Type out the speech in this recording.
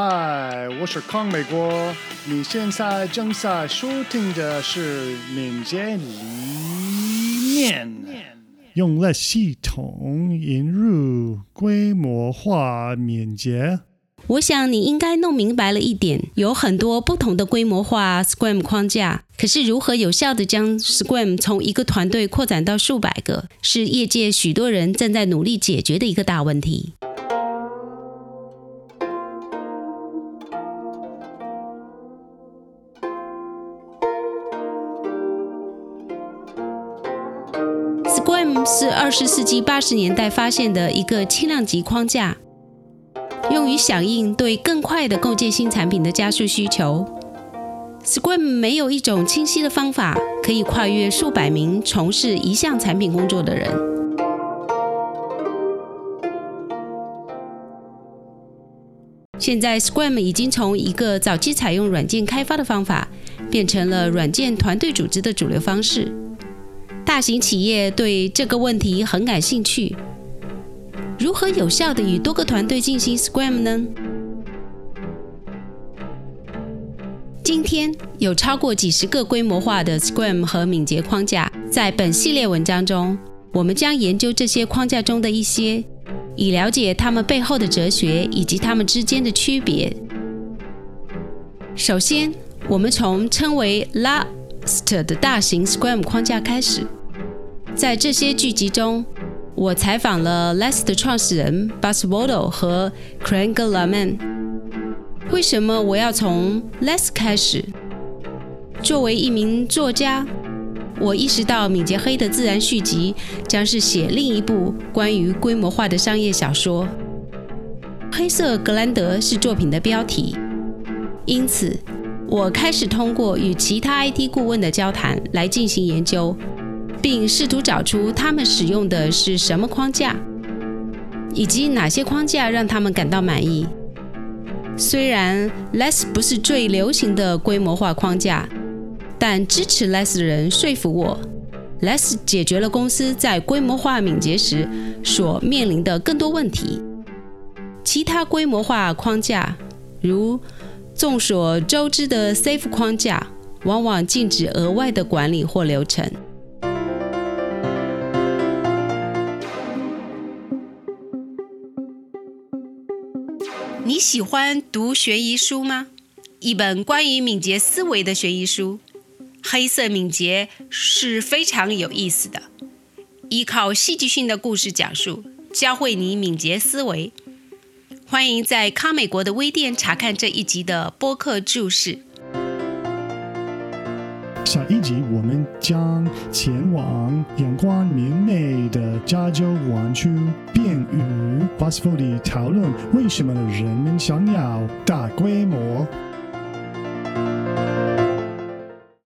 嗨，我是康美国。你现在正在收听的是敏捷理念，用了系统引入规模化敏捷。我想你应该弄明白了一点，有很多不同的规模化 Scrum 框架。可是如何有效地将 Scrum 从一个团队扩展到数百个，是业界许多人正在努力解决的一个大问题。Scrum 是二十世纪八十年代发现的一个轻量级框架。用于响应对更快的构建新产品的加速需求。Scrum 没有一种清晰的方法可以跨越数百名从事一项产品工作的人。现在，Scrum 已经从一个早期采用软件开发的方法，变成了软件团队组织的主流方式。大型企业对这个问题很感兴趣。如何有效地与多个团队进行 Scrum 呢？今天有超过几十个规模化的 Scrum 和敏捷框架，在本系列文章中，我们将研究这些框架中的一些，以了解它们背后的哲学以及它们之间的区别。首先，我们从称为 Last 的大型 Scrum 框架开始，在这些剧集中。我采访了 Less 的创始人 Bas w a d o 和 Craig Laman。为什么我要从 Less 开始？作为一名作家，我意识到敏捷黑的自然续集将是写另一部关于规模化的商业小说。黑色格兰德是作品的标题，因此我开始通过与其他 IT 顾问的交谈来进行研究。并试图找出他们使用的是什么框架，以及哪些框架让他们感到满意。虽然 Less 不是最流行的规模化框架，但支持 Less 的人说服我，Less 解决了公司在规模化敏捷时所面临的更多问题。其他规模化框架，如众所周知的 Safe 框架，往往禁止额外的管理或流程。你喜欢读悬疑书吗？一本关于敏捷思维的悬疑书，《黑色敏捷》是非常有意思的，依靠戏剧性的故事讲述，教会你敏捷思维。欢迎在康美国的微店查看这一集的播客注释。下一集我们将前往阳光明媚的加州湾区，便与 b u s f o d 讨论为什么人们想要大规模。